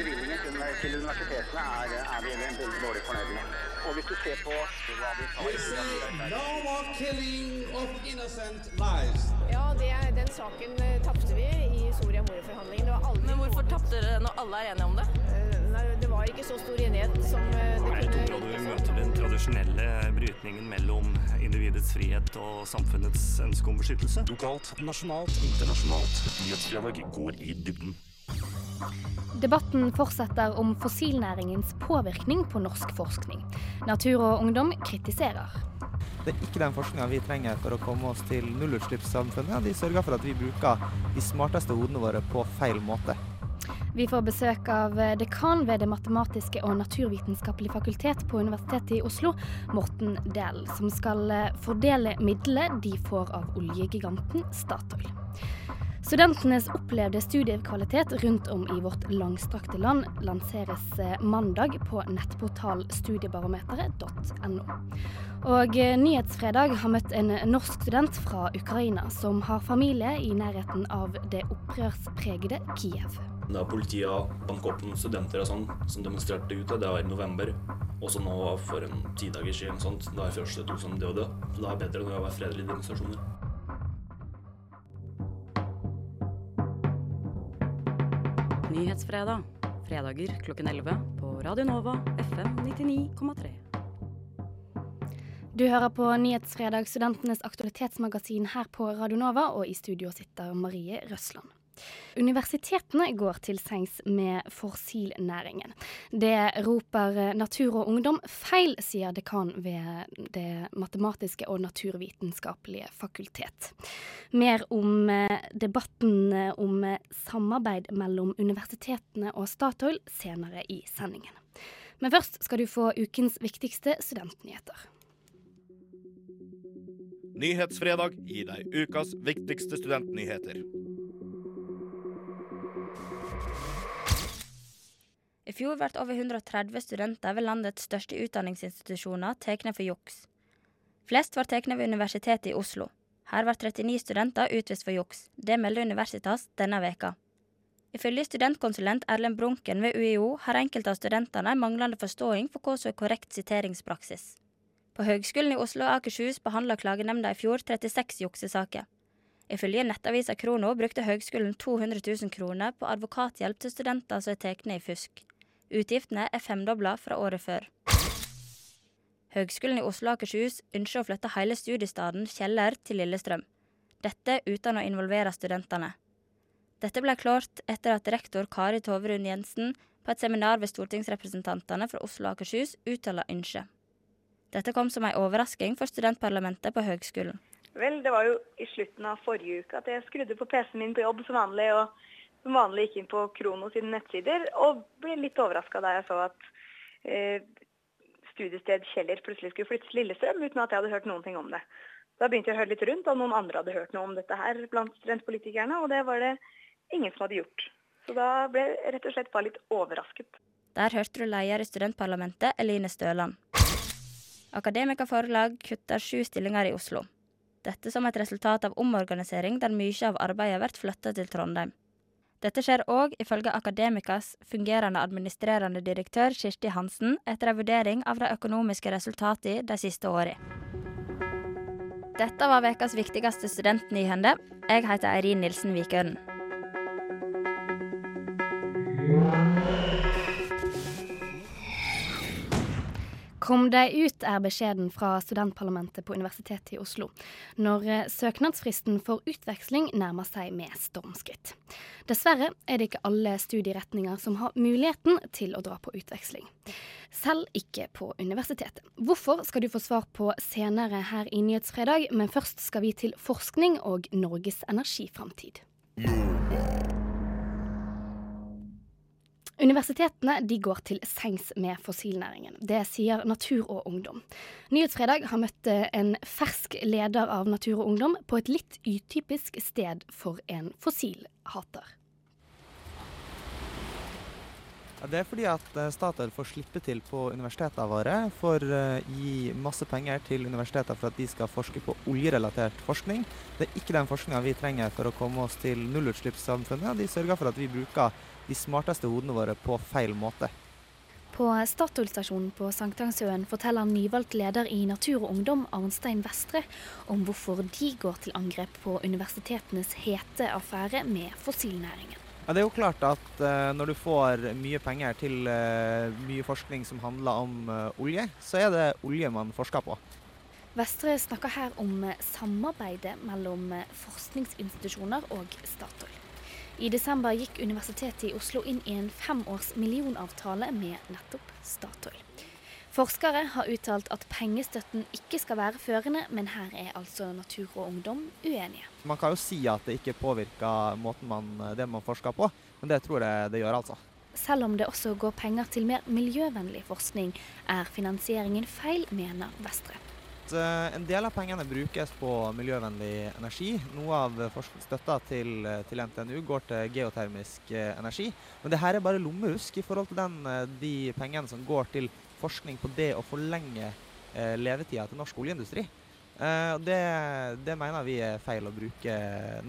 bevilgningen til, til universitetene er, er vi veldig dårlig fornøyd med. Og hvis du ser på hva vi tar no more of lives. Ja, det, den saken eh, tapte vi i Soria Moria-forhandlingene. Det var aldri Men hvorfor tapte dere når alle er enige om det? Eh, Nei, det var ikke så stor enighet som eh, det kunne Jeg tror vi møter den tradisjonelle brytningen mellom individets frihet og samfunnets ønske om beskyttelse. Lokalt, nasjonalt, internasjonalt. Nyhetsdialog går i dybden. Debatten fortsetter om fossilnæringens påvirkning på norsk forskning. Natur og Ungdom kritiserer. Det er ikke den forskninga vi trenger for å komme oss til nullutslippssamfunnet. De sørger for at vi bruker de smarteste hodene våre på feil måte. Vi får besøk av dekan ved Det matematiske og naturvitenskapelige fakultet på Universitetet i Oslo, Morten Dæhl, som skal fordele midlene de får av oljegiganten Statoil. Studentenes opplevde studiekvalitet rundt om i vårt langstrakte land lanseres mandag på nettportal studiebarometeret.no. Og Nyhetsfredag har møtt en norsk student fra Ukraina som har familie i nærheten av det opprørspregede Kiev. Da politiet banket opp noen studenter og sånn, som demonstrerte ute, det var i november. Også nå for en ti dager siden, sånt, da er første to som døde. Så det er bedre enn å være fredelige demonstrasjoner. Nyhetsfredag. Fredager klokken 11 på Radio Nova FM 99,3. Du hører på Nyhetsfredag, studentenes aktualitetsmagasin her på Radio Nova, og i studio sitter Marie Røsland. Universitetene går til sengs med fossilnæringen. Det roper Natur og Ungdom feil, sier dekan ved Det matematiske og naturvitenskapelige fakultet. Mer om debatten om samarbeid mellom universitetene og Statoil senere i sendingen. Men først skal du få ukens viktigste studentnyheter. Nyhetsfredag gir deg ukas viktigste studentnyheter. I fjor ble over 130 studenter ved landets største utdanningsinstitusjoner tatt for juks. Flest var tatt ved Universitetet i Oslo. Her ble 39 studenter utvist for juks. Det melder Universitas denne veka. Ifølge studentkonsulent Erlend Brunken ved UiO har enkelte av studentene manglende forståing for hva som er korrekt siteringspraksis. På Høgskolen i Oslo og Akershus behandla klagenemnda i fjor 36 juksesaker. Ifølge nettavisa Krono brukte høgskolen 200 000 kroner på advokathjelp til studenter som er tatt i fusk. Utgiftene er femdobla fra året før. Høgskolen i Oslo og Akershus ønsker å flytte hele studiestaden Kjeller til Lillestrøm. Dette uten å involvere studentene. Dette ble klart etter at rektor Kari Toverund Jensen på et seminar ved stortingsrepresentantene fra Oslo og Akershus uttaler ønske. Dette kom som en overrasking for studentparlamentet på høgskolen. Vel, det var jo i slutten av forrige uke at jeg skrudde på PC-en min på jobb som vanlig, og som vanlig gikk inn på Krono sine nettsider, og ble litt overraska da jeg så at eh, studiested Kjeller plutselig skulle flytte til Lillestrøm, uten at jeg hadde hørt noen ting om det. Da begynte jeg å høre litt rundt, og noen andre hadde hørt noe om dette her blant studentpolitikerne, og det var det ingen som hadde gjort. Så da ble jeg rett og slett bare litt overrasket. Der hørte du leder i studentparlamentet, Eline Støland. Akademikerforlag kutter sju stillinger i Oslo. Dette som et resultat av omorganisering der mye av arbeidet blir flytta til Trondheim. Dette skjer òg ifølge Akademikas fungerende administrerende direktør Kirsti Hansen etter en vurdering av de økonomiske resultatene de siste åra. Dette var ukas viktigste studentnyhende. Jeg heter Eirin Nilsen Vikørn. Kom deg ut, er beskjeden fra studentparlamentet på Universitetet i Oslo, når søknadsfristen for utveksling nærmer seg med stormskritt. Dessverre er det ikke alle studieretninger som har muligheten til å dra på utveksling. Selv ikke på universitetet. Hvorfor skal du få svar på senere her i Nyhetsfredag, men først skal vi til forskning og Norges energiframtid. Universitetene de går til sengs med fossilnæringen. Det sier Natur og Ungdom. Nyhetsfredag har møtt en fersk leder av Natur og Ungdom på et litt utypisk sted for en fossilhater. Det er fordi at eh, Statoil får slippe til på universitetene våre. Får uh, gi masse penger til universitetene for at de skal forske på oljerelatert forskning. Det er ikke den forskninga vi trenger for å komme oss til nullutslippssamfunnet. De sørger for at vi bruker de smarteste hodene våre på feil måte. På Statoil-stasjonen på Sankthanshaugen forteller nyvalgt leder i Natur og Ungdom, Arnstein Vestre, om hvorfor de går til angrep på universitetenes hete affære med fossilnæringen. Ja, det er jo klart at uh, når du får mye penger til uh, mye forskning som handler om uh, olje, så er det olje man forsker på. Vestre snakker her om samarbeidet mellom forskningsinstitusjoner og Statoil. I desember gikk Universitetet i Oslo inn i en femårs millionavtale med nettopp Statoil. Forskere har uttalt at pengestøtten ikke skal være førende, men her er altså Natur og Ungdom uenige. Man kan jo si at det ikke påvirker måten man, det man forsker på, men det tror jeg det gjør, altså. Selv om det også går penger til mer miljøvennlig forskning, er finansieringen feil, mener Vestre. Eh, en del av pengene brukes på miljøvennlig energi. Noe av støtta til, eh, til, NTNU går til geotermisk eh, energi. Men det her er bare lommerusk i forhold til den, de pengene som går til forskning på det å forlenge eh, levetida til norsk oljeindustri. Det, det mener vi er feil å bruke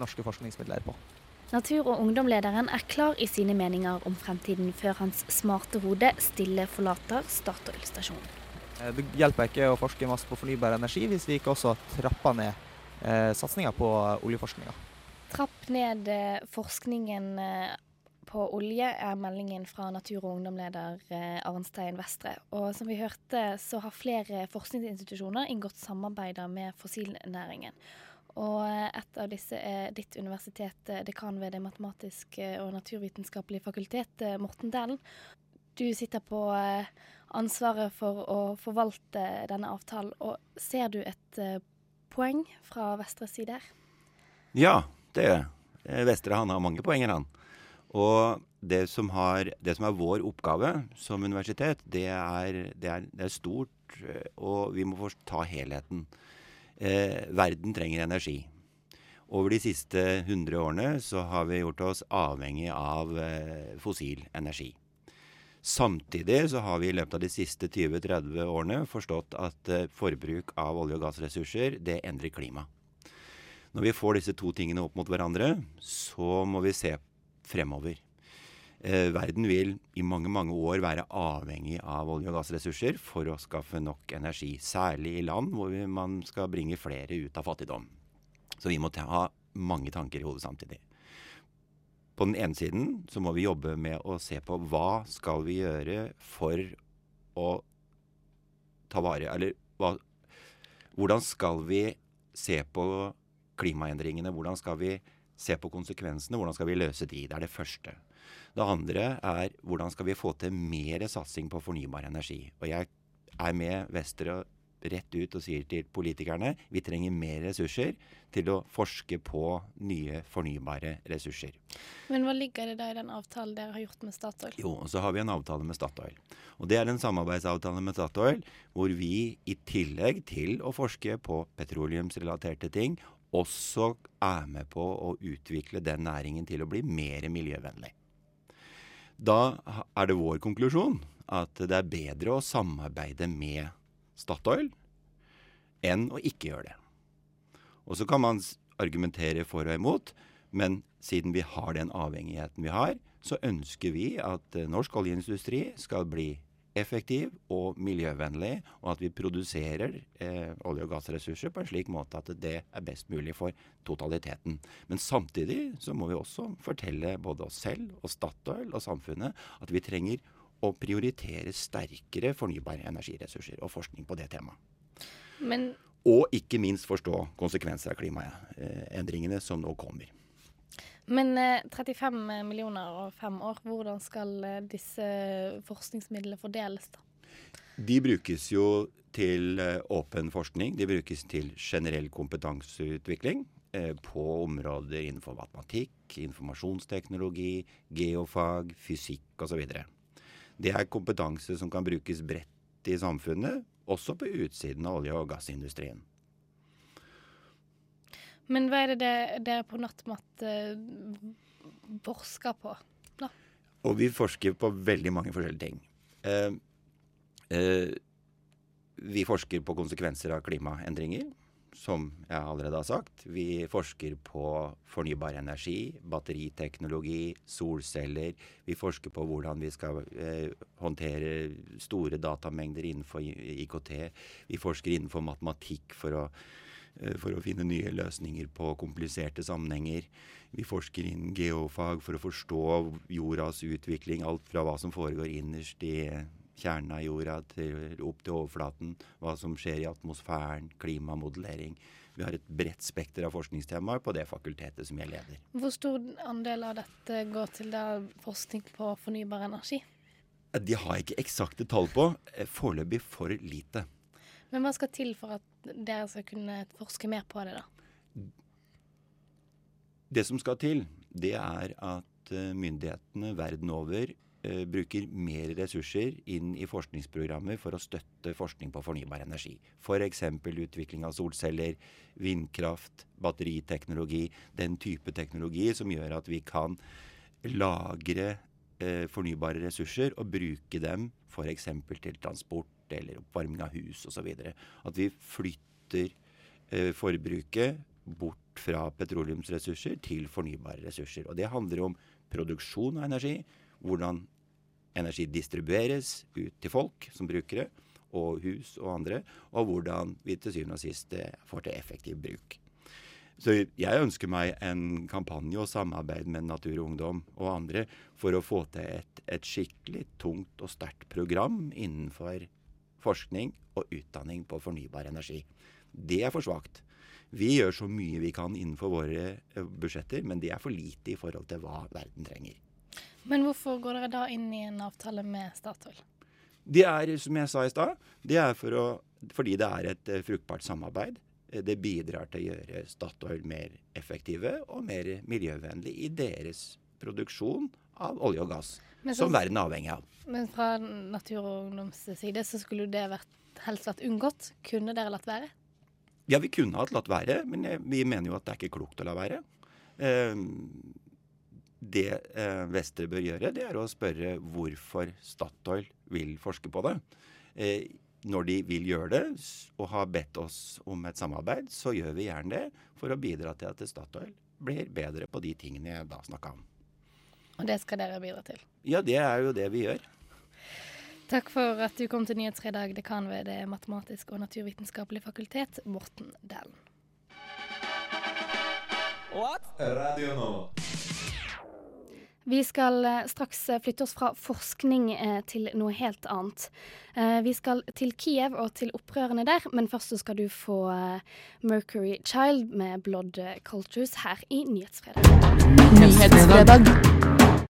norske forskningsmidler på. Natur- og ungdomlederen er klar i sine meninger om fremtiden før hans smarte hode stille forlater Statoil-stasjonen. Eh, det hjelper ikke å forske masse på fornybar energi hvis vi ikke også trapper ned eh, satsinga på oljeforskninga. Trapp ned eh, forskningen eh, på olje, er meldingen fra natur- og ungdomleder Arnstein Vestre. Og som vi hørte, så har flere forskningsinstitusjoner inngått samarbeider med fossilnæringen. Og et av disse er ditt universitet, dekan ved Det matematiske og naturvitenskapelige fakultet, Morten Dæhlen. Du sitter på ansvaret for å forvalte denne avtalen. Og ser du et uh, poeng fra Vestres side her? Ja, det er Vestre han har mange poenger, han. Og det som, har, det som er vår oppgave som universitet, det er, det er, det er stort, eh, og vi må ta helheten. Eh, verden trenger energi. Over de siste 100 årene så har vi gjort oss avhengig av eh, fossil energi. Samtidig så har vi i løpet av de siste 20-30 årene forstått at eh, forbruk av olje- og gassressurser, det endrer klima. Når vi får disse to tingene opp mot hverandre, så må vi se fremover. Eh, verden vil i mange mange år være avhengig av olje- og gassressurser for å skaffe nok energi. Særlig i land hvor man skal bringe flere ut av fattigdom. Så vi må ta, ha mange tanker i hodet samtidig på den ene siden så må vi jobbe med å se på hva skal vi gjøre for å ta vare Eller hva, hvordan skal vi se på klimaendringene? Hvordan skal vi se på konsekvensene? Hvordan skal vi løse de? Det er det første. Det andre er hvordan skal vi få til mer satsing på fornybar energi? Og jeg er med Vester rett ut og sier til politikerne vi trenger mer ressurser til å forske på nye fornybare ressurser. Men hva ligger det da i den avtalen dere har gjort med Statoil? Jo, så har vi en avtale med Statoil. Og det er en samarbeidsavtale med Statoil hvor vi i tillegg til å forske på petroleumsrelaterte ting, også er med på å utvikle den næringen til å bli mer miljøvennlig. Da er det vår konklusjon at det er bedre å samarbeide med Statoil enn å ikke gjøre det. Og så kan man argumentere for og imot, men siden vi har den avhengigheten vi har, så ønsker vi at eh, norsk oljeindustri skal bli effektiv og miljøvennlig, og at vi produserer eh, olje- og gassressurser på en slik måte at det er best mulig for totaliteten. Men samtidig så må vi også fortelle både oss selv og Statoil og samfunnet at vi trenger å prioritere sterkere fornybare energiressurser og forskning på det temaet. Men og ikke minst forstå konsekvenser av klimaendringene som nå kommer. Men 35 eh, millioner og fem år, hvordan skal eh, disse forskningsmidlene fordeles, da? De brukes jo til eh, åpen forskning. De brukes til generell kompetanseutvikling på områder innenfor matematikk, informasjonsteknologi, geofag, fysikk osv. Det er kompetanse som kan brukes bredt i samfunnet, også på utsiden av olje- og gassindustrien. Men hva er det dere på Nattmat uh, forsker på? Da? Og vi forsker på veldig mange forskjellige ting. Eh, eh, vi forsker på konsekvenser av klimaendringer, som jeg allerede har sagt. Vi forsker på fornybar energi, batteriteknologi, solceller. Vi forsker på hvordan vi skal eh, håndtere store datamengder innenfor IKT. Vi forsker innenfor matematikk for å, eh, for å finne nye løsninger på kompliserte sammenhenger. Vi forsker innen geofag for å forstå jordas utvikling. Alt fra hva som foregår innerst i kjernen av jorda til, opp til overflaten. Hva som skjer i atmosfæren, klimamodellering. Vi har et bredt spekter av forskningstemaer på det fakultetet som jeg leder. Hvor stor andel av dette går til forskning på fornybar energi? De har jeg ikke eksakte tall på. Eh, Foreløpig for lite. Men hva skal til for at dere skal kunne forske mer på det, da? Det som skal til, det er at eh, myndighetene verden over bruker mer ressurser inn i forskningsprogrammer for å støtte forskning på fornybar energi. F.eks. utvikling av solceller, vindkraft, batteriteknologi. Den type teknologi som gjør at vi kan lagre eh, fornybare ressurser og bruke dem f.eks. til transport eller oppvarming av hus osv. At vi flytter eh, forbruket bort fra petroleumsressurser til fornybare ressurser. Og det handler om produksjon av energi, hvordan energi distribueres ut til folk som brukere, og hus og andre, og hvordan vi til syvende og sist eh, får til effektiv bruk. Så jeg ønsker meg en kampanje og samarbeid med Natur og Ungdom og andre for å få til et, et skikkelig tungt og sterkt program innenfor forskning og utdanning på fornybar energi. Det er for svakt. Vi gjør så mye vi kan innenfor våre eh, budsjetter, men det er for lite i forhold til hva verden trenger. Men hvorfor går dere da inn i en avtale med Statoil? Det er, som jeg sa i stad, det er for å, fordi det er et eh, fruktbart samarbeid. Eh, Det bidrar til å gjøre Statoil mer effektive og mer miljøvennlig i deres produksjon av olje og gass, så- som verden er avhengig av. Men fra Natur og Ungdoms side så skulle det vært, helst vært unngått. Kunne dere latt være? Ja, vi kunne hatt latt være, men eh, vi mener jo at det er ikke klokt å la være. Eh, det eh, Vestre bør gjøre, det er å spørre hvorfor Statoil vil forske på det. Eh, når de vil gjøre det og har bedt oss om et samarbeid, så gjør vi gjerne det for å bidra til at Statoil blir bedre på de tingene jeg da snakka om. Og det skal dere bidra til. Ja, det er jo det vi gjør. Takk for at du kom til Nyhetsfredag, dekan ved Det matematiske og naturvitenskapelige fakultet, Morten Dæhlen. Radio Nova. Vi skal eh, straks eh, flytte oss fra forskning eh, til noe helt annet. Vi skal til Kiev og til opprørene der, men først skal du få Mercury Child med Blood Cultures her i Nyhetsfredag. Nyhetsfredag.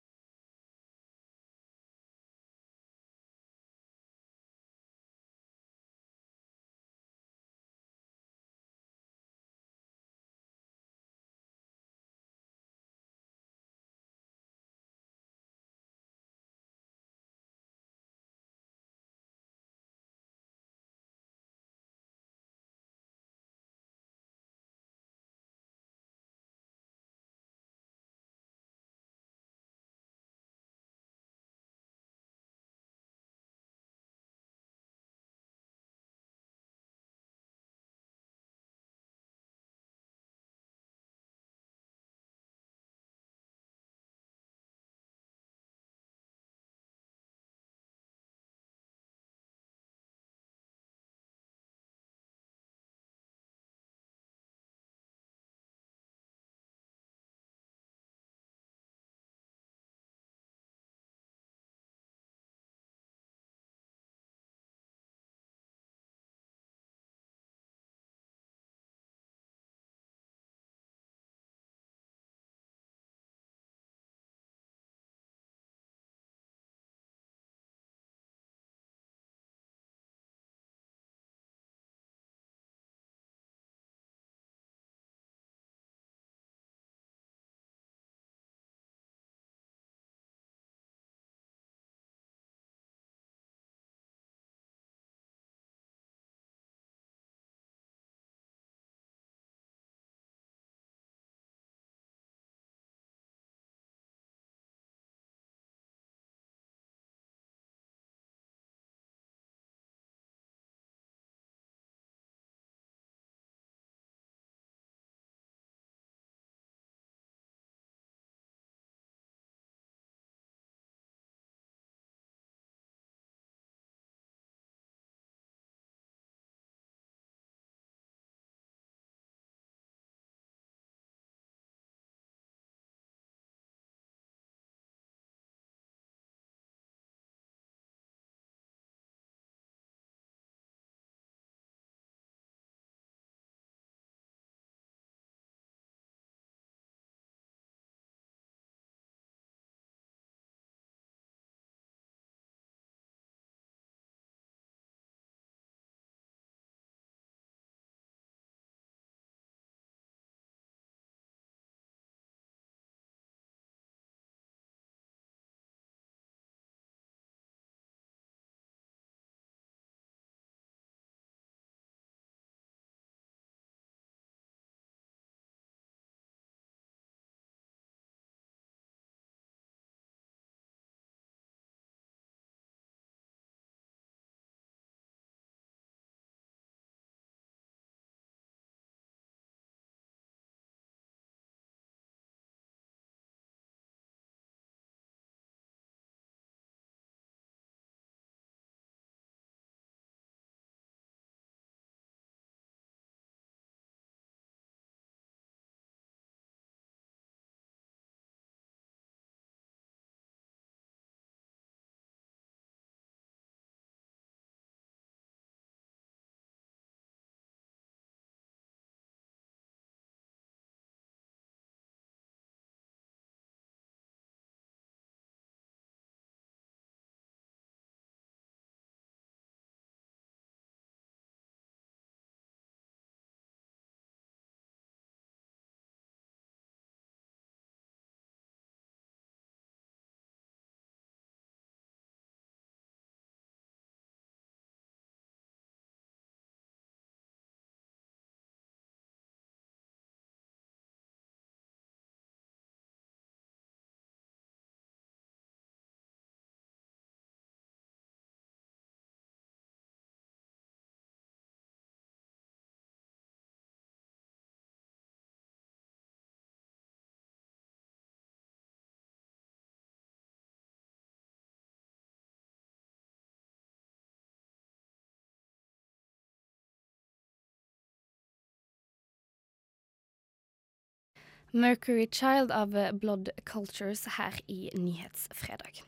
Mercury Child av Blood Cultures her i Nyhetsfredag.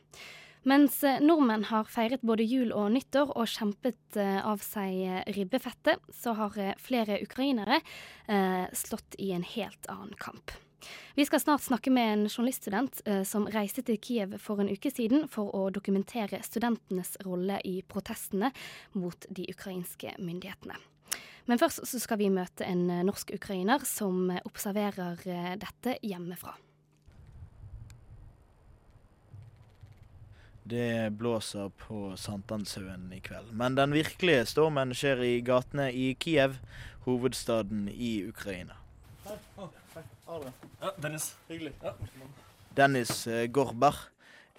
Mens eh, nordmenn har feiret både jul og nyttår og kjempet eh, av seg ribbefettet, så har eh, flere ukrainere eh, slått i en helt annen kamp. Vi skal snart snakke med en journaliststudent eh, som reiste til Kiev for en uke siden for å dokumentere studentenes rolle i protestene mot de ukrainske myndighetene. Men først så skal vi møte en norsk ukrainer som observerer dette hjemmefra. Det blåser på Sankthanshaugen i kveld. Men den virkelige stormen skjer i gatene i Kiev, hovedstaden i Ukraina. Hei. Oh, hei. Adrian. Ja, Dennis. Hyggelig. Ja. Dennis eh, Gorbar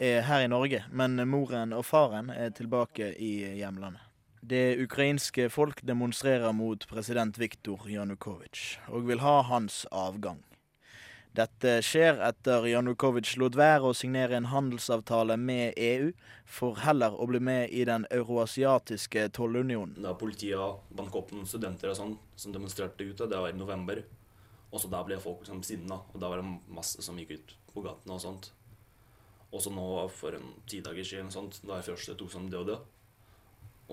er her i Norge, men moren og faren er tilbake i hjemlandet. Det ukrainske folk demonstrerer mot president Viktor Janukovitsj og vil ha hans avgang. Dette skjer etter Janukovitsj lot være å signere en handelsavtale med EU, for heller å bli med i den euroasiatiske tollunionen. Da politiet banket opp noen studenter og sånn, som demonstrerte ute, det var i november. Og så der ble folk liksom sinna, og da var det masse som gikk ut på gatene og sånt. Og så nå for en ti dager siden, sånt, da jeg først tok som døde.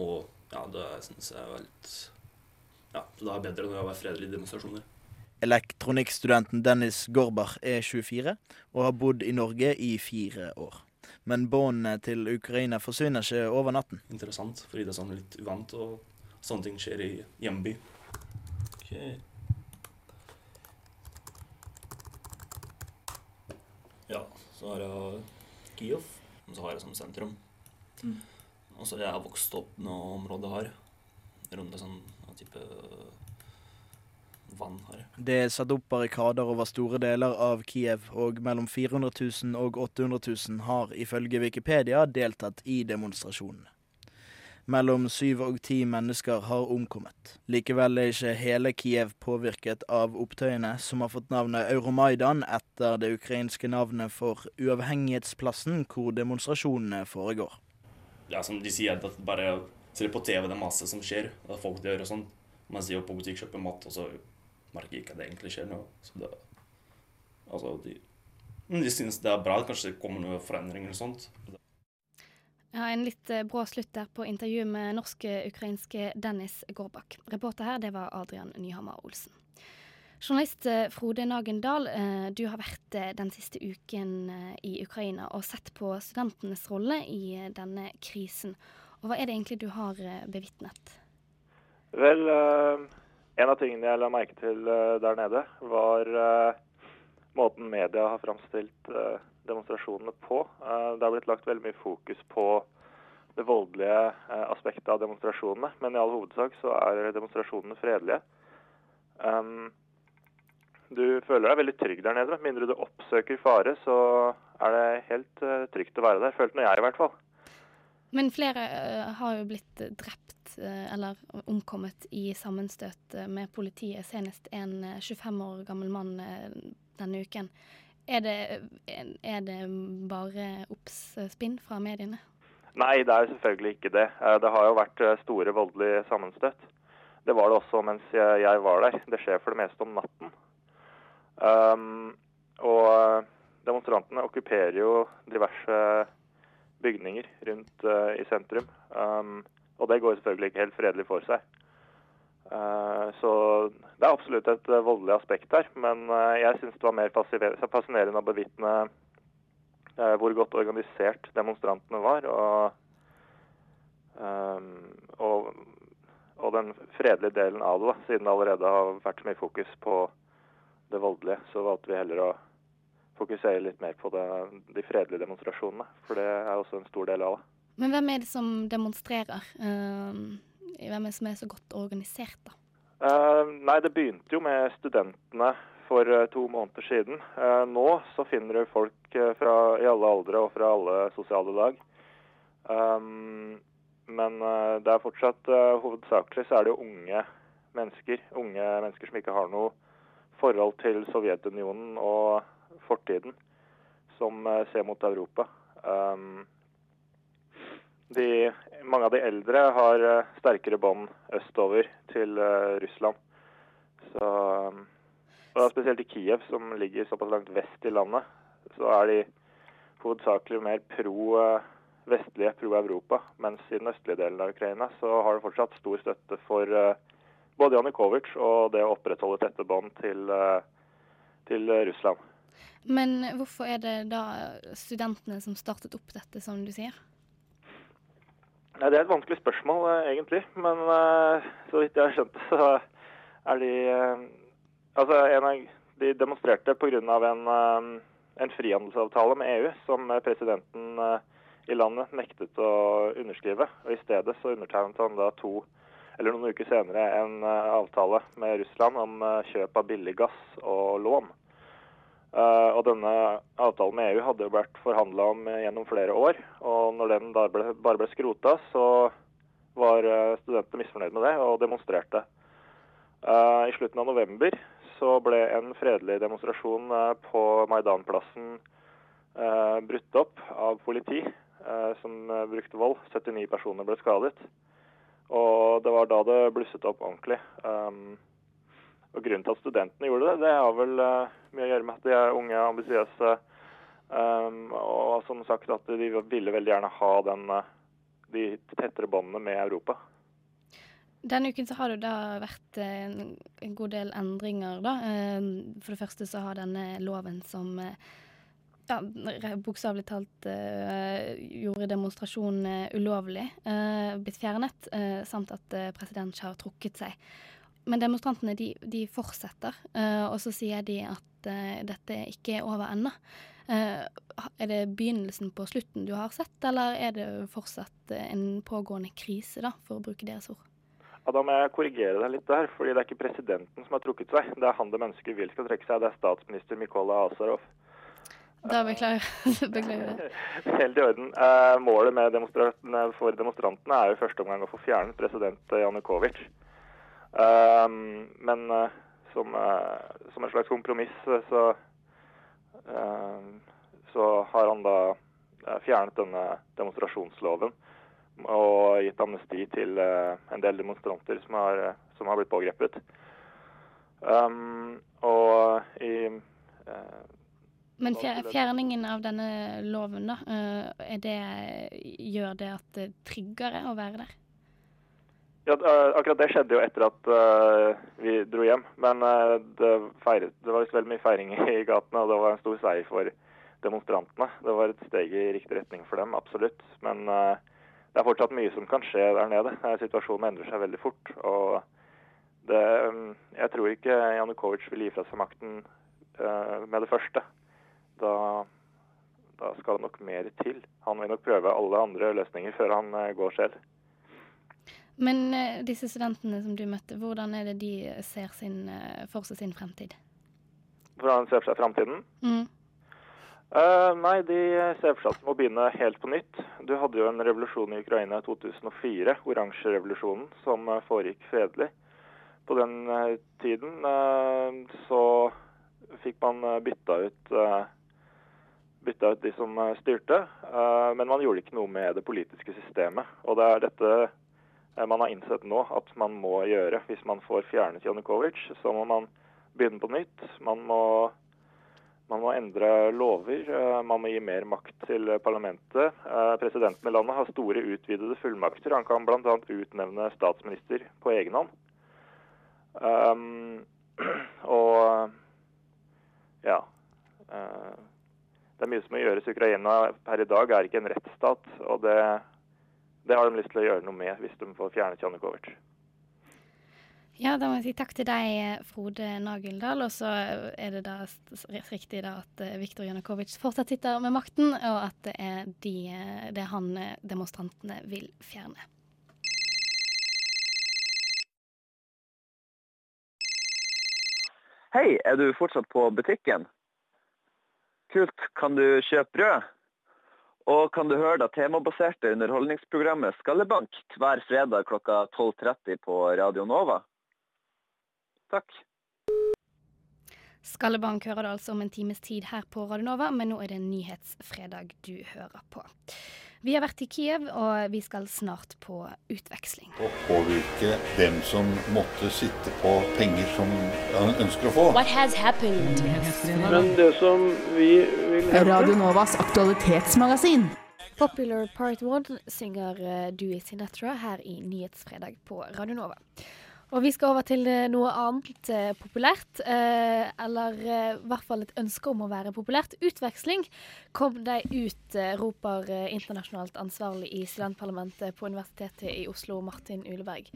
Og ja, det syns jeg var litt Ja, det er bedre når det var fredelige demonstrasjoner. Elektronikkstudenten Dennis Gorbar er 24 og har bodd i Norge i fire år. Men båndene til Ukraina forsvinner ikke over natten. Interessant, fordi det er sånn litt uvant, og sånne ting skjer i hjemby. Okay. Ja, så har jeg Kiev, og så har jeg som sentrum. Mm. Og så har vokst opp noe område her, rundt en sånn type vann her. Det er satt opp barrikader over store deler av Kiev, og mellom 400 000 og 800 000 har ifølge Wikipedia deltatt i demonstrasjonene. Mellom syv og ti mennesker har omkommet. Likevel er ikke hele Kiev påvirket av opptøyene, som har fått navnet Euromaidan etter det ukrainske navnet for uavhengighetsplassen hvor demonstrasjonene foregår. Ja, som de sier, at bare ser på TV det er masse som skjer, at folk dør og sånn. Man sier jo på butikk kjøper mat, og så merker ikke at det egentlig skjer noe. Så det, altså, de, de synes det er bra. Kanskje det kommer noen forandringer eller sånt. Ja, En litt eh, brå slutt der på intervjuet med norsk-ukrainske Dennis Gårdbakk. Reporter her det var Adrian Nyhammer Olsen. Journalist eh, Frode Nagen Dahl, eh, du har vært den siste uken i Ukraina og sett på studentenes rolle i denne krisen. Og Hva er det egentlig du har bevitnet? Vel, en av tingene jeg la merke til der nede, var måten media har framstilt demonstrasjonene på. det har blitt lagt veldig mye fokus på det voldelige aspektet av demonstrasjonene, men i all hovedsak så er demonstrasjonene fredelige. Du føler deg veldig trygg der nede. Med mindre du oppsøker fare, så er det helt trygt å være der. Følte nå jeg, i hvert fall. Men flere har jo blitt drept Eh, eller omkommet i sammenstøt eh, med politiet, senest en 25 eh, år gammel mann denne uken. Er det, er det bare oppspinn fra mediene? Nei, det er jo selvfølgelig ikke det. Det har jo vært store voldelige sammenstøt. Det var det også mens jeg var der. Det skjer for det meste om natten. Um, og demonstrantene okkuperer jo diverse bygninger rundt uh, i sentrum. Um, og det går selvfølgelig ikke helt fredelig for seg. Uh, så det er absolutt et uh, voldelig aspekt der. Men jeg syns det var mer fascinerende å bevitne hvor godt organisert demonstrantene var. Og, og, og, den fredelige delen av det, da, siden det allerede har vært så mye fokus på det voldelige, så valgte vi heller å fokusere litt mer på det, de fredelige demonstrasjonene. For det er også en stor del av det. Men hvem er det som demonstrerer? Uh, hvem er det som er så godt organisert, da? Uh, nei, det begynte jo med studentene for uh, to måneder siden. Uh, nå så finner du folk fra, i alle aldre og fra alle sosiale lag. Um, men det er fortsatt hovedsakelig så er det jo unge mennesker. Unge mennesker som ikke har noe forhold til Sovjetunionen og fortiden, som ser mot Europa. Um, de, mange av de eldre har eh, sterkere bånd østover til uh, Russland. Så, Og spesielt i Kiev, som ligger såpass langt vest i landet, så er de hovedsakelig mer pro eh, vestlige, pro Europa. Mens i den østlige delen av Ukraina så har det fortsatt stor støtte for eh, både Janukovitsj og det å opprettholde tette bånd til, eh, til Russland. Men hvorfor er det da studentene som startet opp dette, som du sier? Nei, Det er et vanskelig spørsmål, eh, egentlig. Men eh, så vidt jeg har skjønt det, så er de Altså, en av, de demonstrerte pga. En, en frihandelsavtale med EU som presidenten i landet nektet å underskrive. Og I stedet så undertegnet han da to, eller noen uker senere en eh, avtale med Russland om eh, kjøp av billig gass og lån. Eh, og denne avtalen med EU hadde jo vært forhandla om gjennom flere år. Og når den ble, bare ble skrota, så var studentene misfornøyd med det og demonstrerte. I slutten av november så ble en fredelig demonstrasjon på Maidanplassen brutt opp av politi som brukte vold. 79 personer ble skadet. Og det var da det blusset opp ordentlig. Um, og Grunnen til at studentene gjorde det, det har vel uh, mye å gjøre med at de er unge, ambisiøse. Um, og som sagt at de ville veldig gjerne ha den, eh, de tettere båndene med Europa. Denne uken så har det da vært eh, en, god del endringer, da. Eh, For det første så har denne loven som ja, bokstavelig talt uh, gjorde demonstrasjon eh, ulovlig, uh, blitt fjernet, uh, samt at president har trukket seg. Men demonstrantene de, de fortsetter, og så sier de at dette ikke er over ennå. Er det begynnelsen på slutten du har sett, eller er det fortsatt en pågående krise, da, for å bruke deres ord? Ja, Da må jeg korrigere deg litt der, fordi det er ikke presidenten som har trukket seg. Det er han det mennesket vil skal trekke seg. Det er statsminister Mykola Azarov. Da beklager jeg. Helt i orden. Eh, målet med demonstrantene, for demonstrantene er jo i første omgang å få fjernet president Janukovitsj. Eh, men eh, som, eh, som en slags kompromiss eh, så, eh, så har han da eh, fjernet denne demonstrasjonsloven og gitt amnesti til eh, en del demonstranter som har, eh, som har blitt pågrepet. Og i eh, Men fjerningen av denne loven, da, eh, det, gjør det at det er tryggere å være der? Ja, eh, akkurat det skjedde jo etter at eh, vi dro hjem. Men det, feiret, det var veldig mye feiring i gatene, og det var en stor seier for demonstrantene. Det var et steg i riktig retning for dem, absolutt. Men det er fortsatt mye som kan skje der nede. Situasjonen endrer seg veldig fort. og det, mm, jeg tror ikke Janukovitsj vil gi fra seg makten med det første. Da, da skal det nok mer til. Han vil nok prøve alle andre løsninger før han eh, går selv. Men eh, disse studentene som du møtte, hvordan er det de ser sin, eh, for seg sin fremtid? Hvordan de ser for seg fremtiden? Mm. Uh, nei, de ser for seg at de må begynne helt på nytt. Du hadde jo en revolusjon i Ukraina i 2004, oransjerevolusjonen, som foregikk fredelig. På den tiden uh, så fikk man bytta ut eh, bytta ut de som eh, styrte, eh, men man gjorde ikke noe med det politiske systemet. Og det er dette eh, man har innsett nå at man må gjøre. Hvis man får fjernet Janukovitsj, så må man begynne på nytt. Man må man må endre lover, man må gi mer makt til parlamentet. Presidenten i landet har store utvidede fullmakter. Han kan bl.a. utnevne statsminister på egen hånd. Um, og ja eh, Det er mye som må gjøres. Ukraina per i dag er ikke en rettsstat. Og det, det har de lyst til å gjøre noe med hvis de får fjernet Janukovitsj. Ja, da må jeg si takk til deg, Frode Nageldal. Og så er det da riktig da at eh, Viktor Janukovitsj fortsatt sitter med makten, og at det er, de, eh, det han eh, demonstrantene vil fjerne. Hei, er du fortsatt på butikken? Kult, kan du kjøpe brød? Og kan du høre det temabaserte underholdningsprogrammet Skallebank hver fredag klokka 12.30 på Radio Nova? Takk. Skallebank hører du altså om en times tid her på Radio Nova, men nå er det Nyhetsfredag du hører på. Vi har vært i Kiev, og vi skal snart på utveksling. Å påvirke dem som måtte sitte på penger som han ønsker å få. What has happened? Men det som vi vil hevde Radio Novas aktualitetsmagasin. Popular Part 1 synger uh, Dewey Sinatra her i Nyhetsfredag på Radio Nova. Og vi skal over til eh, noe annet eh, populært, eh, eller eh, i hvert fall et ønske om å være populært. Utveksling kom de ut, eh, roper internasjonalt ansvarlig i studentparlamentet på Universitetet i Oslo, Martin Uleberg.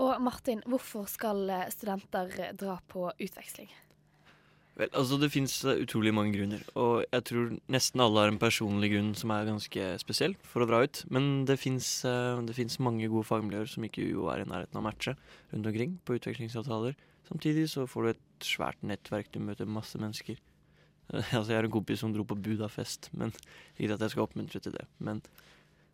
Og Martin, hvorfor skal studenter dra på utveksling? Vel, altså Det fins utrolig mange grunner, og jeg tror nesten alle har en personlig grunn som er ganske spesiell for å dra ut. Men det fins mange gode fagmiljøer som ikke UiO er i nærheten av å matche rundt omkring på utvekslingsavtaler. Samtidig så får du et svært nettverk, du møter masse mennesker. altså Jeg har en kompis som dro på Budafest, men ikke at jeg skal oppmuntre til det. Men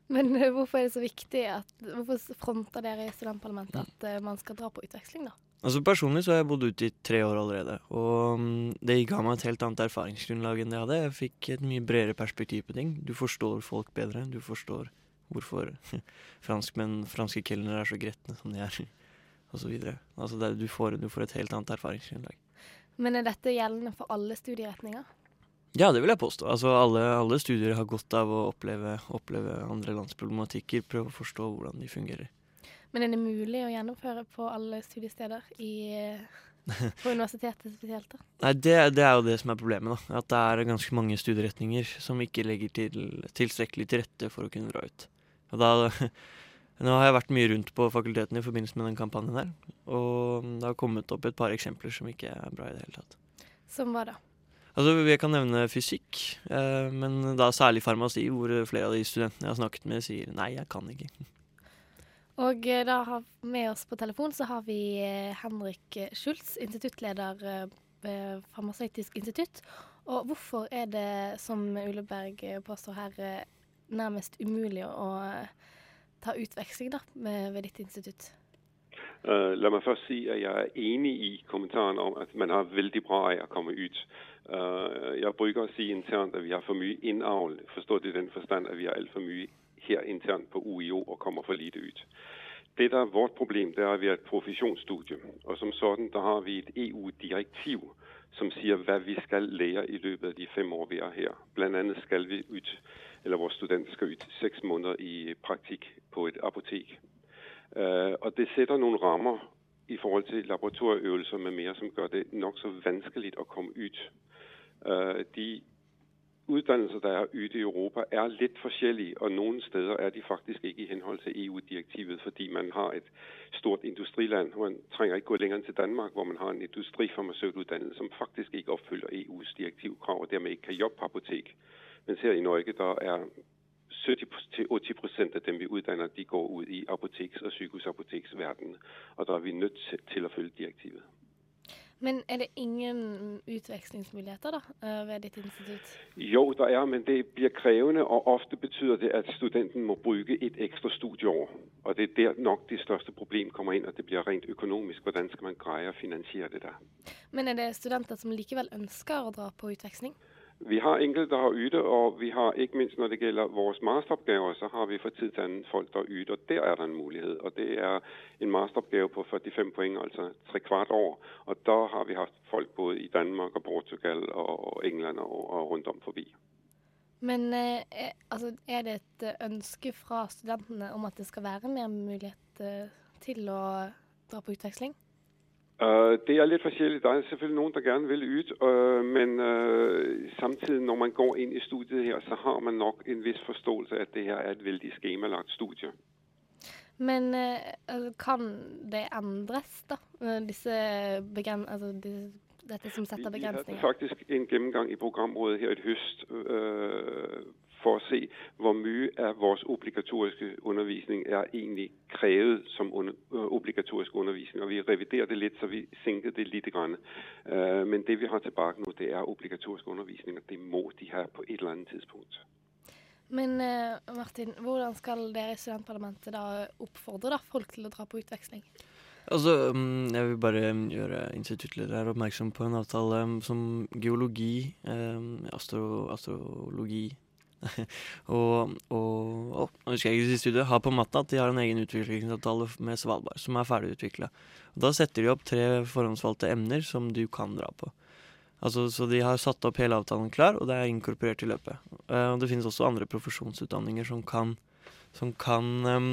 Men eh, hvorfor er det så viktig at Hvorfor fronter dere i studentparlamentet at eh, man skal dra på utveksling, da? Altså Personlig så har jeg bodd ute i tre år allerede, og mm, det ga meg et helt annet erfaringsgrunnlag enn det jeg hadde. Jeg fikk et mye bredere perspektiv på ting. Du forstår folk bedre. Du forstår hvorfor franskmenn, franske kelnere er så gretne som de er, osv. Altså det, du, får, du får et helt annet erfaringsgrunnlag. Men er dette gjeldende for alle studieretninger? Ja, det vil jeg påstå. Altså alle, alle studier har godt av å oppleve, oppleve andre lands problematikker, prøve å forstå hvordan de fungerer. Men er det mulig å gjennomføre på alle studiesteder i, på universitetet spesielt? da? Nei, det, det er jo det som er problemet. da. At det er ganske mange studieretninger som ikke legger til, tilstrekkelig til rette for å kunne dra ut. Og da, nå har jeg vært mye rundt på fakultetene i forbindelse med den kampanjen der, og det har kommet opp et par eksempler som ikke er bra i det hele tatt. Som hva da? Altså, Jeg kan nevne fysikk, eh, men da særlig farmasi, hvor flere av de studentene jeg har snakket med, sier nei, jeg kan ikke. Og eh, da har med oss på telefon så har vi eh, Henrik Schultz, instituttleder eh, ved Farmasøytisk institutt. Og hvorfor er det, som Uleberg eh, påstår her, eh, nærmest umulig å eh, ta utveksling da, ved ditt institutt? Uh, la meg først si at jeg er enig i kommentaren om at man har veldig bra av å komme ut. Uh, jeg bruker å si internt at vi har for mye innavl, forstått i den forstand at vi har altfor mye her internt på UiO og kommer for lite ut. Det der er vårt problem, det er at vi er et profesjonsstudium. Og som sådan der har vi et EU-direktiv som sier hva vi skal lære i løpet av de fem år vi er her. Blant annet skal vi ut, eller våre studenter skal ut seks måneder i praktikk på et apotek. Uh, og det setter noen rammer i forhold til laboratorieøvelser med mer som gjør det nokså vanskelig å komme ut. Uh, de uddannelser der er ute i Europa er litt forskjellige, og noen steder er de faktisk ikke i henhold til EU-direktivet, fordi man har et stort industriland. Man trenger ikke gå lenger enn til Danmark, hvor man har en industrifarmasøytutdannelse som faktisk ikke oppfyller EUs direktivkrav, og dermed ikke kan jobbe på apotek. Mens her i Norge der er 70-80% av dem vi utdanner, de går ut i apoteks- og sykehusapoteksverdenen. Og da er vi nødt til å følge direktivet. Men er det ingen utvekslingsmuligheter da, eh, ved ditt institutt? Jo, det er, men det blir krevende, og ofte betyr det at studenten må bruke et ekstra studieår. Og det er der nok de største problemene kommer inn, at det blir rent økonomisk. Hvordan skal man greie å finansiere det der? Men er det studenter som likevel ønsker å dra på utveksling? Vi har enkelte der er ute, og vi har ikke minst når det gjelder våre masteroppgaver, så har vi for tid til annen folk der er ute. Og der er det en mulighet. Og det er en masteroppgave på 45 poeng, altså tre kvart år. Og da har vi hatt folk både i Danmark og Portugal og England og, og rundt om forbi. Men eh, er, altså, er det et eh, ønske fra studentene om at det skal være mer mulighet eh, til å dra på utveksling? Uh, det er litt forskjellig. Det er selvfølgelig noen som gjerne vil ut. Uh, men uh, samtidig, når man går inn i studiet her, så har man nok en viss forståelse at det her er et veldig skemalagt studie. Men altså, kan det endres, da? Disse begren altså, dette som setter begrensninger? Vi hadde faktisk en gjennomgang i programrådet her i høst for å se hvor mye av vår obligatoriske undervisning er egentlig krevet som under, obligatorisk undervisning. Og Vi reviderer det litt, så vi senket det litt. Grann. Men det vi har tilbake nå, det er obligatorisk undervisning, og det må de ha på et eller annet tidspunkt. Men Martin, hvordan skal dere i studentparlamentet da oppfordre da, folk til å dra på utveksling? Altså, Jeg vil bare gjøre instituttleder oppmerksom på en avtale som geologi, astro, astrologi og, og, nå husker jeg ikke det siste har på matta at de har en egen utviklingsavtale med Svalbard som er ferdig utvikla. Da setter de opp tre forhåndsvalgte emner som du kan dra på. Altså, så de har satt opp hele avtalen klar, og det er inkorporert i løpet. Uh, og det finnes også andre profesjonsutdanninger som kan, som kan um,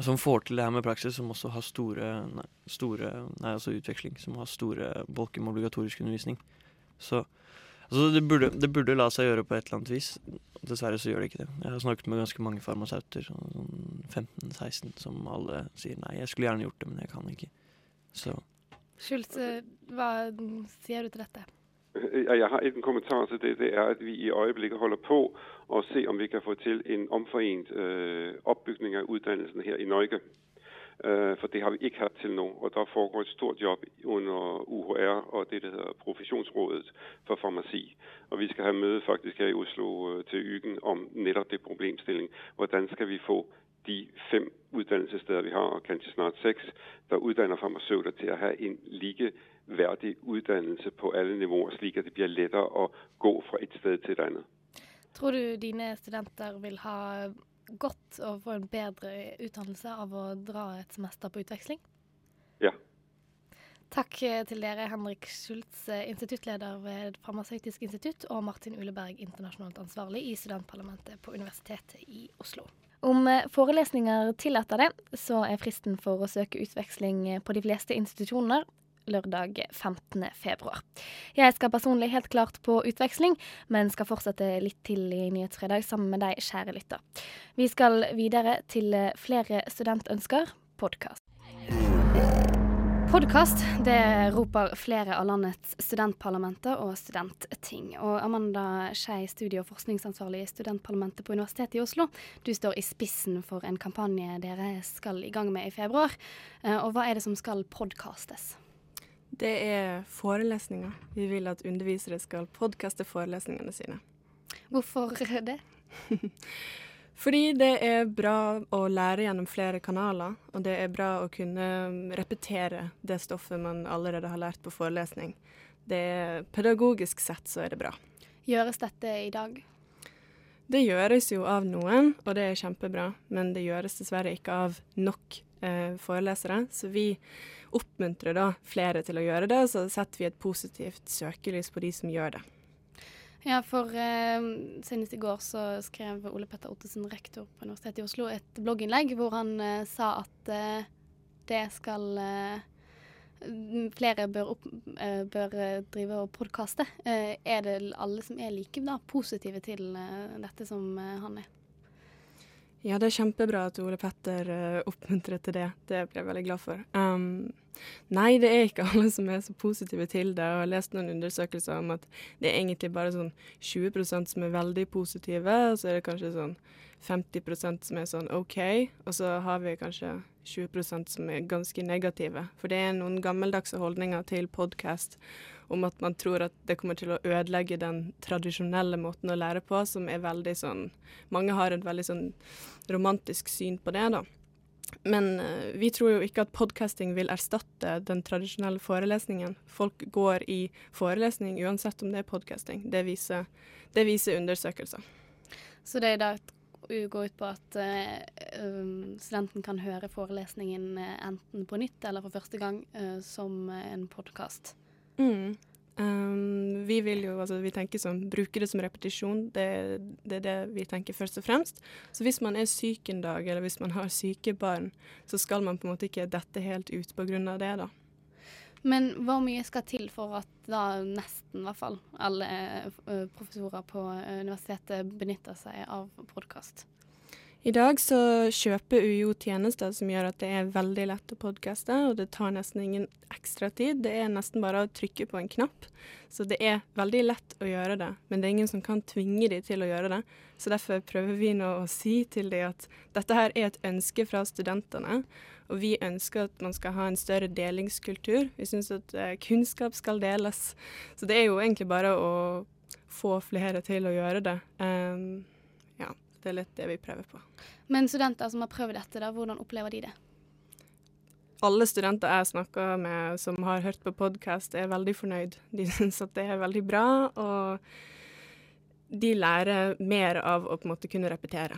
som får til det her med praksis, som også har store, nei, store Nei, altså utveksling, som har store bolker med obligatorisk undervisning. Så altså det, burde, det, burde, la seg gjøre på et eller annet vis. Dessverre så gjør det ikke det. Jeg har snakket med ganske mange farmasauter, sånn 15-16, som alle sier nei, jeg skulle gjerne gjort det, men jeg kan ikke. Så Schultz, hva sier du til dette? Jeg har en kommentar til det. Det er at vi i øyeblikket holder på å se om vi kan få til en omforent øh, oppbygning av utdannelsen her i Norge. Uh, for det har vi ikke hatt til nå. Og der foregår et stort jobb under UHR og det det heter Profesjonsrådet for farmasi. Og vi skal ha møte faktisk her i Oslo uh, til uken om nettopp det problemstilling. Hvordan skal vi få de fem utdannelsessteder vi har, og kanskje snart seks, der utdanner farmasøyter til å ha en likeverdig utdannelse på alle nivåer, slik at det blir lettere å gå fra et sted til et annet. Tror du dine studenter vil ha godt å få en bedre utdannelse av å dra et semester på utveksling? Ja. Takk til dere, Henrik Schultz, instituttleder ved Farmasøytisk institutt, og Martin Uleberg, internasjonalt ansvarlig i studentparlamentet på Universitetet i Oslo. Om forelesninger tillater det, så er fristen for å søke utveksling på de fleste institusjoner lørdag 15. februar. Jeg skal personlig helt klart på utveksling, men skal fortsette litt til i Nyhetsfredag sammen med deg, kjære lytter. Vi skal videre til flere studentønsker podkast. Podkast det roper flere av landets studentparlamenter og studentting. Og Amanda Skei, studie- og forskningsansvarlig i studentparlamentet på Universitetet i Oslo. Du står i spissen for en kampanje dere skal i gang med i februar. Og hva er det som skal podkastes? Det er forelesninger. Vi vil at undervisere skal podkaste forelesningene sine. Hvorfor det? Fordi det er bra å lære gjennom flere kanaler, og det er bra å kunne repetere det stoffet man allerede har lært på forelesning. Det er, pedagogisk sett så er det bra. Gjøres dette i dag? Det gjøres jo av noen, og det er kjempebra. Men det gjøres dessverre ikke av nok eh, forelesere. Så vi oppmuntrer da flere til å gjøre det, så setter vi et positivt søkelys på de som gjør det. Ja, for eh, senest i går så skrev Ole Petter Ottesen, rektor på Universitetet i Oslo, et blogginnlegg hvor han eh, sa at eh, det skal eh, Flere bør, opp, eh, bør drive og podkaste. Eh, er det alle som er like da, positive til dette som han er? Ja, det er kjempebra at Ole Petter uh, oppmuntrer til det. Det blir jeg veldig glad for. Um, nei, det er ikke alle som er så positive til det. Jeg har lest noen undersøkelser om at det er egentlig bare sånn 20% som er veldig positive, og så er det kanskje sånn 50% som er sånn OK, og så har vi kanskje 20% som er ganske negative. For det er noen gammeldagse holdninger til podkast om at man tror at det kommer til å ødelegge den tradisjonelle måten å lære på, som er veldig sånn Mange har et veldig sånn romantisk syn på det, da. Men uh, vi tror jo ikke at podkasting vil erstatte den tradisjonelle forelesningen. Folk går i forelesning uansett om det er podkasting. Det, det, viser undersøkelser. Så det er da går ut på at uh, studenten kan høre forelesningen enten på nytt eller for første gang uh, som en podkast? Mm. Um, vi vil jo, altså vi tenker som, bruker det som repetisjon. Det, det, er det vi tenker først og fremst. Så hvis man er syk en dag, eller hvis man har syke barn, så skal man på en måte ikke dette helt ut på grunn av det, da. Men hvor mye skal til for at da nesten, hvert fall, alle uh, professorer på universitetet benytter seg av podkast? I dag så kjøper UiO tjenester som gjør at det er veldig lett å podkaste, og det tar nesten ingen ekstra tid. Det er nesten bare å trykke på en knapp. Så det er veldig lett å gjøre det, men det er ingen som kan tvinge de til å gjøre det. Så derfor prøver vi nå å si til de at dette her er et ønske fra studentene. Og vi ønsker at man skal ha en større delingskultur. Vi syns at eh, kunnskap skal deles. Så det er jo egentlig bare å få flere til å gjøre det. Um, ja. Det er litt det vi prøver på. Men studenter som har prøvd dette, da, hvordan opplever de det? Alle studenter jeg snakker med som har hørt på podkast, er veldig fornøyd. De syns at det er veldig bra. og de lærer mer av å på en måte kunne repetere.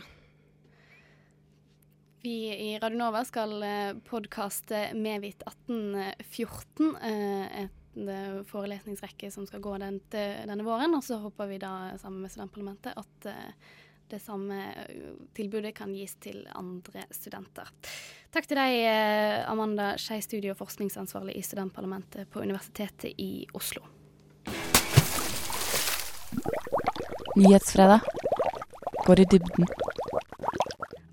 Vi i Radio Nova skal podkaste Medvit 1814. eh, Et eh, forelesningsrekke som skal gå denne våren. Og så håper vi da sammen med Studentparlamentet at eh, det samme eh, tilbudet kan gis til andre studenter. Takk til deg, eh, Amanda Skei, studie- og forskningsansvarlig i Studentparlamentet på Universitetet i Oslo. Nyhetsfredag. Går i dybden.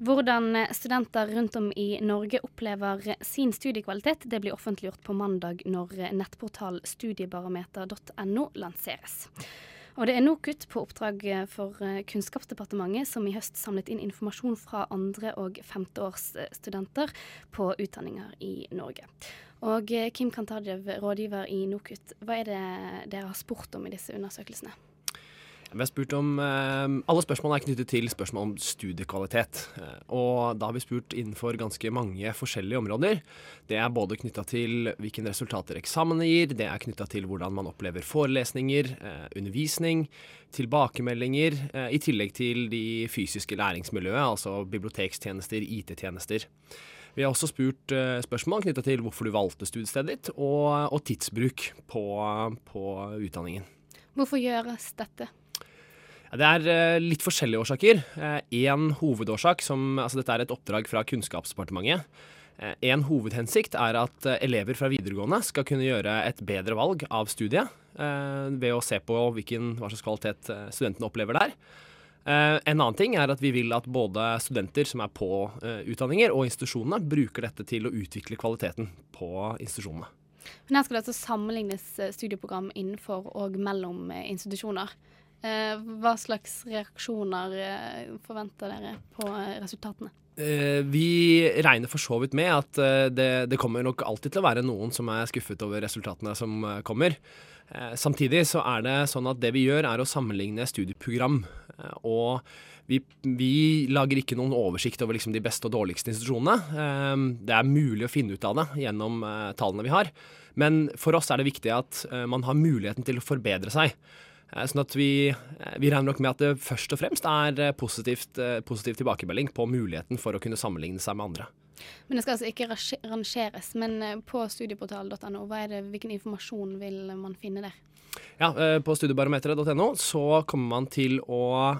Hvordan studenter rundt om i Norge opplever sin studiekvalitet, det blir offentliggjort på mandag når nettportal studiebarometer.no lanseres. Og det er NOKUT på oppdrag for Kunnskapsdepartementet som i høst samlet inn informasjon fra andre- og femteårsstudenter på utdanninger i Norge. Og Kim Kantadjev, rådgiver i NOKUT, hva er det dere har spurt om i disse undersøkelsene? Vi har spurt om, eh, Alle spørsmålene er knyttet til spørsmål om studiekvalitet. Eh, og da har vi spurt innenfor ganske mange forskjellige områder. Det er både knytta til hvilke resultater eksamene gir, det er knytta til hvordan man opplever forelesninger, eh, undervisning, tilbakemeldinger, i tillegg til de fysiske læringsmiljøet, altså bibliotekstjenester, IT-tjenester. Vi har også spurt spørsmål knytta til hvorfor du valgte studiestedet ditt, og, og tidsbruk på, på utdanningen. Hvorfor gjøres dette? Det er eh, litt forskjellige årsaker. Én hovedårsak, som, altså dette er et oppdrag fra Kunnskapsdepartementet. En hovedhensikt er at eh, elever fra videregående skal kunne gjøre et bedre valg av studiet eh, ved å se på hvilken, hva slags kvalitet eh, studentene opplever der. Eh, en annen ting er at vi vil at både studenter som er på eh, utdanninger og institusjonene, bruker dette til å utvikle kvaliteten på institusjonene. Men her skal det altså sammenlignes eh, studieprogram innenfor og mellom eh, institusjoner. Eh, Hva slags reaksjoner eh, forventer dere på eh, resultatene? Vi regner for så vidt med at det, det kommer nok alltid til å være noen som er skuffet over resultatene som kommer. Samtidig så er det sånn at det vi gjør er å sammenligne studieprogram. Og vi, vi lager ikke noen oversikt over liksom de beste og dårligste institusjonene. Det er mulig å finne ut av det gjennom tallene vi har. Men for oss er det viktig at man har muligheten til å forbedre seg. Eh, Sånn at vi, eh, vi regner nok med at det først og fremst er eh, positivt, positiv tilbakemelding på muligheten for å kunne sammenligne seg med andre. Men det skal altså ikke rangeres. Men på studieportal.no, er hvilken informasjon vil man finne der? Ja, På studiebarometeret.no så kommer man til å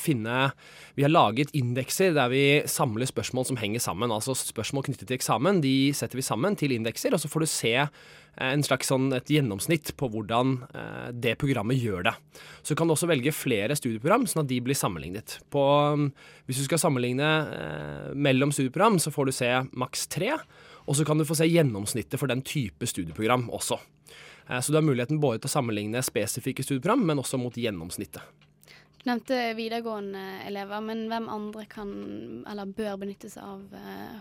finne Vi har laget indekser der vi samler spørsmål som henger sammen. Altså spørsmål knyttet til eksamen de setter vi sammen til indekser, og så får du se en slags sånn et gjennomsnitt på hvordan eh, det programmet gjør det. Så kan du også velge flere studieprogram, sånn at de blir sammenlignet. På, mm, hvis du skal sammenligne eh, mellom studieprogram, så får du se maks tre. Og så kan du få se gjennomsnittet for den type studieprogram også. Eh, Så du har muligheten både til å sammenligne spesifikke studieprogram, men også mot gjennomsnittet. Du nevnte videregående elever, men hvem andre kan eller bør benytte seg av eh,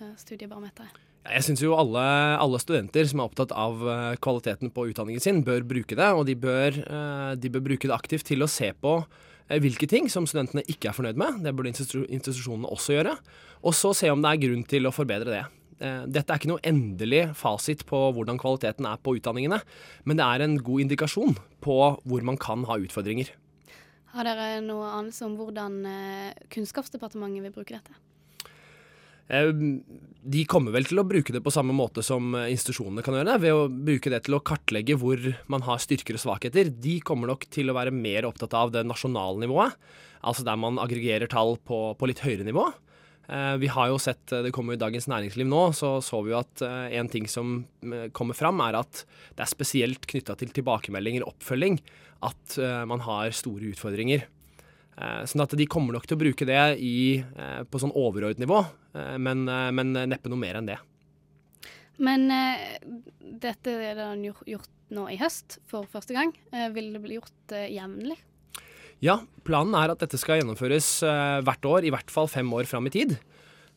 eh, studiebarometeret? Jeg syns jo alle, alle studenter som er opptatt av eh, kvaliteten på utdanningen sin, bør bruke det. Og de bør, eh, de bør bruke det aktivt til å se på eh, hvilke ting som studentene ikke er fornøyd med. Det burde institusjonene også gjøre. Og så se om det er grunn til å forbedre det. Dette er ikke noe endelig fasit på hvordan kvaliteten er på utdanningene, men det er en god indikasjon på hvor man kan ha utfordringer. Har dere noe anelse om hvordan Kunnskapsdepartementet vil bruke dette? Eh, De kommer vel til å bruke det på samme måte som eh, institusjonene kan gjøre det, ved å bruke det til å kartlegge hvor man har styrker og svakheter. De kommer nok til å være mer opptatt av det nasjonale nivået, altså der man aggregerer tall på, på litt høyere nivå. Eh, Vi har jo sett, eh, det kommer jo i Dagens Næringsliv nå, så så vi jo at en ting som kommer fram, er at det er spesielt knytta til tilbakemeldinger og oppfølging at man har store utfordringer. Eh, Sånn at de kommer nok til å bruke det i, eh, på sånn overordnet nivå, eh, men, men neppe noe mer enn det. Men dette er det gjort, gjort nå i høst for første gang. Vil det bli gjort jevnlig? Ja, planen er at dette skal gjennomføres hvert år, i hvert fall fem år fram i tid.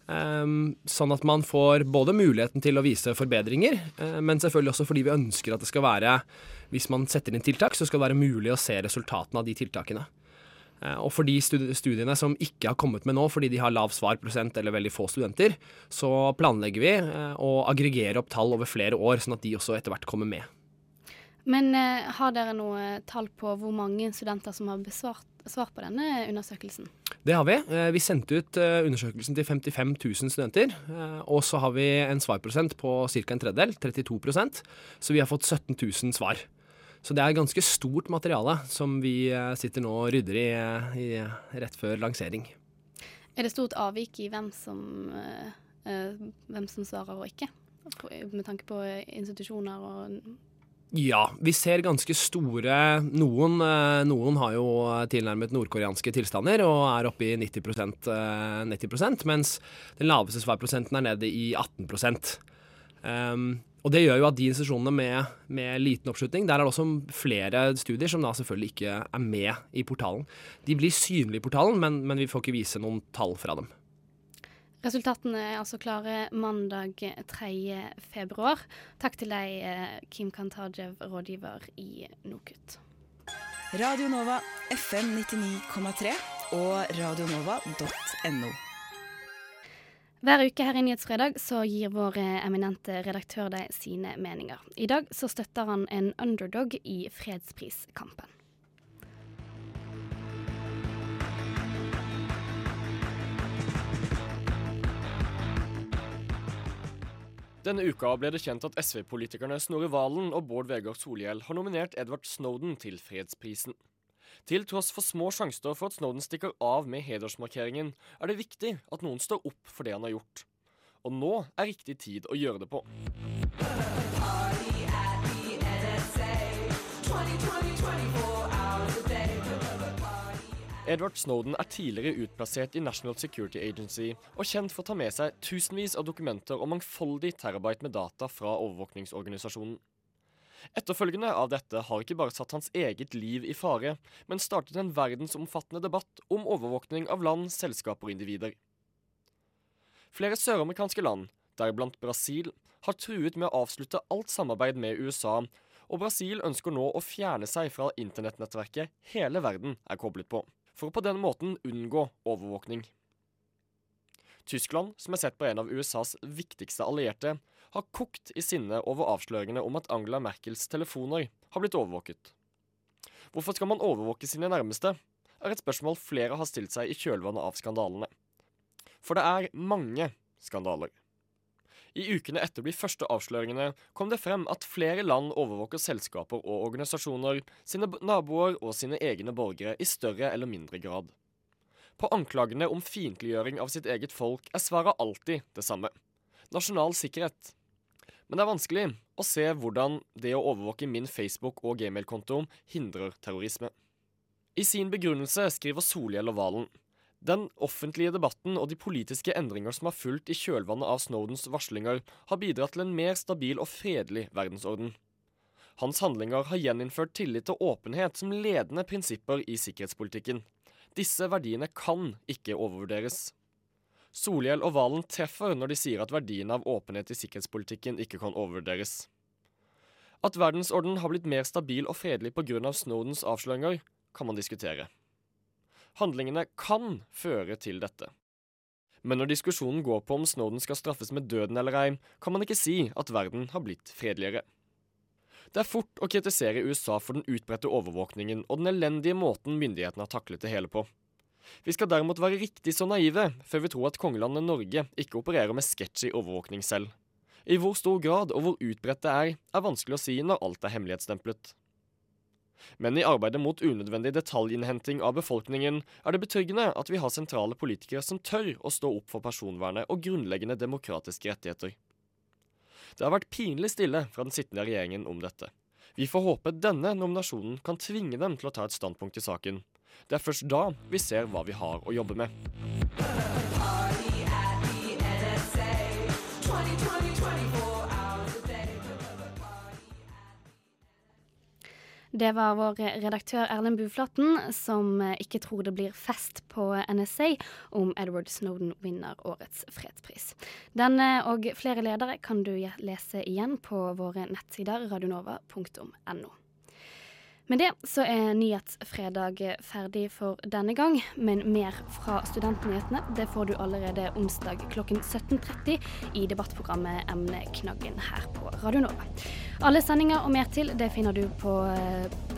Sånn at man får både muligheten til å vise forbedringer, men selvfølgelig også fordi vi ønsker at det skal være, hvis man setter inn tiltak, så skal det være mulig å se resultatene av de tiltakene. Eh, Og for de studiene som ikke har kommet med nå fordi de har lav svarprosent eller veldig få studenter, så planlegger vi eh, å aggregere opp tall over flere år, sånn at de også etter hvert kommer med. Men eh, har dere noe tall på hvor mange studenter som har besvart svar på denne undersøkelsen? Det har vi. Vi sendte ut undersøkelsen til 55 000 studenter. Og så har vi en svarprosent på ca. en tredjedel, 32% Så vi har fått 17 000 svar. Så det er ganske stort materiale som vi eh, sitter nå og rydder i, eh, i rett før lansering. Er det stort avvik i hvem som, eh, eh, hvem som svarer og ikke? Med tanke på institusjoner og Ja, vi ser ganske store Noen, eh, noen har jo tilnærmet nordkoreanske tilstander og er oppe i 90, eh, 90% mens den laveste svarprosenten er nede i 18 um, Og det gjør jo at de institusjonene med, med liten oppslutning, der er det også flere studier som da selvfølgelig ikke er med i portalen. De blir synlige i portalen, men, men vi får ikke vise noen tall fra dem. Resultatene er altså klare mandag 3. februar. Takk til deg, eh, Kim Kantajev, rådgiver i NOKUT. Radio Nova FM 99,3 og radionova.no. Hver uke her i Nyhetsfredag så gir vår eh, eminente redaktør deg sine meninger. I dag så støtter han en underdog i fredspriskampen. Denne uka ble det kjent at SV-politikerne Snorre Valen og Bård Vegar Solhjell har nominert Edvard Snowden til fredsprisen. Til tross for små sjanser for at Snowden stikker av med hedersmarkeringen, er det viktig at noen står opp for det han har gjort. Og nå er riktig tid å gjøre det på. Edward Snowden er tidligere utplassert i National Security Agency og kjent for å ta med seg tusenvis av dokumenter og mangfoldig terabyte med data fra overvåkningsorganisasjonen. Etterfølgende av dette har ikke bare satt hans eget liv i fare, men startet en verdensomfattende debatt om overvåkning av land, selskaper og individer. Flere søramerikanske land, deriblant Brasil, har truet med å avslutte alt samarbeid med USA, og Brasil ønsker nå å fjerne seg fra internettnettverket hele verden er koblet på, for å på den måten unngå overvåkning. Tyskland, som er sett på en av USAs viktigste allierte, har kokt i sinne over avsløringene om at Angela Merkels telefoner har blitt overvåket. Hvorfor skal man overvåke sine nærmeste, er et spørsmål flere har stilt seg i kjølvannet av skandalene. For det er mange skandaler. I ukene etter de første avsløringene kom det frem at flere land overvåker selskaper og organisasjoner, sine naboer og sine egne borgere i større eller mindre grad. På anklagene om fiendtliggjøring av sitt eget folk er svaret alltid det samme nasjonal sikkerhet. Men det er vanskelig å se hvordan det å overvåke min Facebook- og Gmail-konto hindrer terrorisme. I sin begrunnelse skriver Solhjell og Valen den offentlige debatten og de politiske endringer som har fulgt i kjølvannet av Snowdens varslinger, har bidratt til en mer stabil og fredelig verdensorden. Hans handlinger har gjeninnført tillit og åpenhet som ledende prinsipper i sikkerhetspolitikken. Disse verdiene kan ikke overvurderes. Solhjell og Valen treffer når de sier at verdien av åpenhet i sikkerhetspolitikken ikke kan overvurderes. At verdensordenen har blitt mer stabil og fredelig pga. Snowdens avsløringer, kan man diskutere. Handlingene kan føre til dette. Men når diskusjonen går på om Snowden skal straffes med døden eller ei, kan man ikke si at verden har blitt fredeligere. Det er fort å kritisere USA for den utbredte overvåkningen og den elendige måten myndighetene har taklet det hele på. Vi skal derimot være riktig så naive før vi tror at kongelandet Norge ikke opererer med sketchy overvåkning selv. I hvor stor grad og hvor utbredt det er, er vanskelig å si når alt er hemmelighetsstemplet. Men i arbeidet mot unødvendig detaljinnhenting av befolkningen er det betryggende at vi har sentrale politikere som tør å stå opp for personvernet og grunnleggende demokratiske rettigheter. Det har vært pinlig stille fra den sittende regjeringen om dette. Vi får håpe denne nominasjonen kan tvinge dem til å ta et standpunkt i saken. Det er først da vi ser hva vi har å jobbe med. Det var vår redaktør Erlend Buflaten som eh, ikke tror det blir fest på NSA om Edward Snowden vinner årets fredspris. Denne og flere ledere kan du lese igjen på våre nettsider radionova.no. Med det så er Nyhetsfredag ferdig for denne gang, men mer fra Studentnyhetene det får du allerede onsdag klokken 17.30 i debattprogrammet Emneknaggen her på Radio Nova. Alle sendinger og mer til det finner du på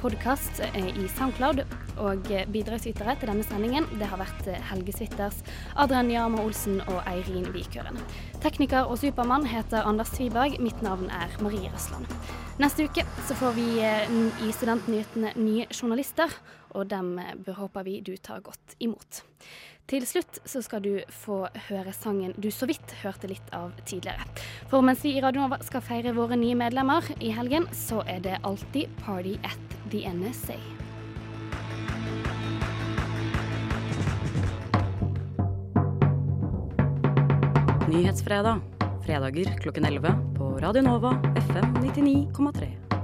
podkast i Soundcloud. Og bidragsytere til denne sendingen det har vært Helge Switters, Adrian Jarma Olsen og Eirin Vikøren. Tekniker og Supermann heter Anders Tviberg. Mitt navn er Marie Røsland. Neste uke så får vi i Studentnyhetene nye journalister, og dem bør håper vi du tar godt imot. Til slutt så skal du få høre sangen du så vidt hørte litt av tidligere. For mens vi i Radio Nova skal feire våre nye medlemmer i helgen, så er det alltid Party at the NSA. Nyhetsfredag. Fredager klokken 11 på Radio Nova FM 99,3.